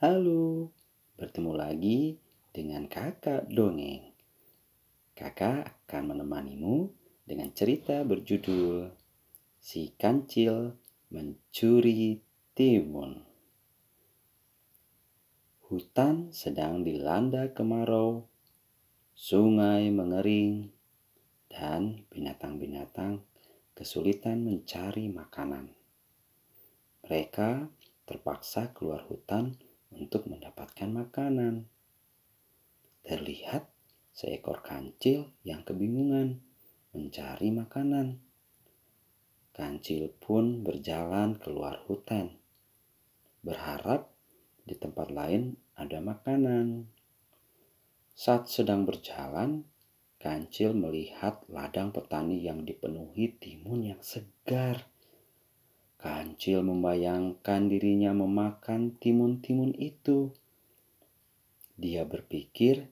Halo, bertemu lagi dengan kakak dongeng. Kakak akan menemanimu dengan cerita berjudul Si Kancil Mencuri Timun. Hutan sedang dilanda kemarau, sungai mengering, dan binatang-binatang kesulitan mencari makanan. Mereka terpaksa keluar hutan untuk mendapatkan makanan. Terlihat seekor kancil yang kebingungan mencari makanan. Kancil pun berjalan keluar hutan, berharap di tempat lain ada makanan. Saat sedang berjalan, Kancil melihat ladang petani yang dipenuhi timun yang segar. Kancil membayangkan dirinya memakan timun-timun itu. Dia berpikir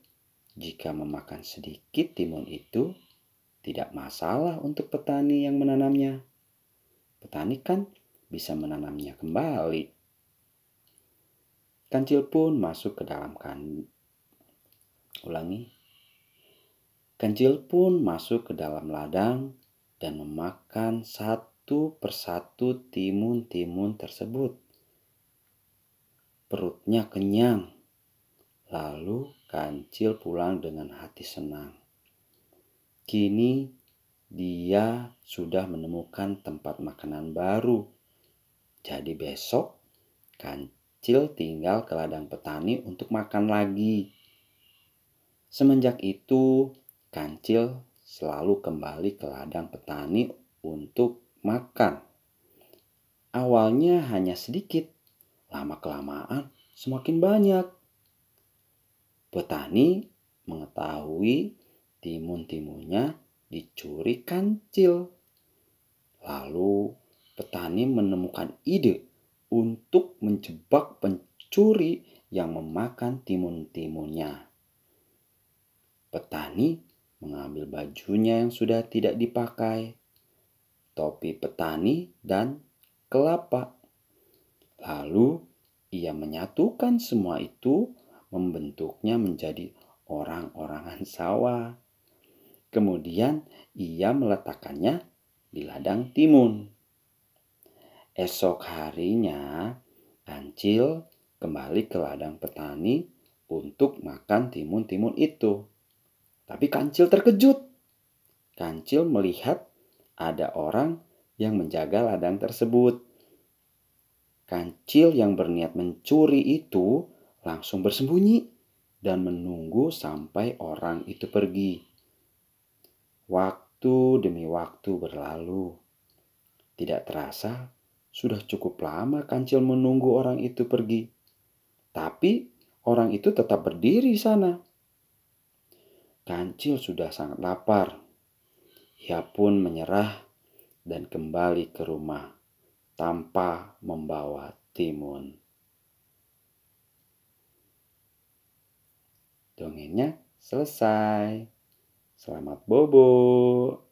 jika memakan sedikit timun itu tidak masalah untuk petani yang menanamnya. Petani kan bisa menanamnya kembali. Kancil pun masuk ke dalam kan ulangi. Kancil pun masuk ke dalam ladang dan memakan satu satu persatu timun-timun tersebut. Perutnya kenyang, lalu kancil pulang dengan hati senang. Kini dia sudah menemukan tempat makanan baru. Jadi besok kancil tinggal ke ladang petani untuk makan lagi. Semenjak itu, kancil selalu kembali ke ladang petani untuk makan. Awalnya hanya sedikit, lama-kelamaan semakin banyak. Petani mengetahui timun-timunnya dicuri kancil. Lalu petani menemukan ide untuk menjebak pencuri yang memakan timun-timunnya. Petani mengambil bajunya yang sudah tidak dipakai, topi petani, dan kelapa. Lalu ia menyatukan semua itu, membentuknya menjadi orang-orangan sawah. Kemudian ia meletakkannya di ladang timun. Esok harinya, Kancil kembali ke ladang petani untuk makan timun-timun itu. Tapi Kancil terkejut. Kancil melihat ada orang yang menjaga ladang tersebut. Kancil yang berniat mencuri itu langsung bersembunyi dan menunggu sampai orang itu pergi. Waktu demi waktu berlalu. Tidak terasa, sudah cukup lama Kancil menunggu orang itu pergi. Tapi orang itu tetap berdiri di sana. Kancil sudah sangat lapar ia pun menyerah dan kembali ke rumah tanpa membawa timun. Dongengnya selesai. Selamat bobo.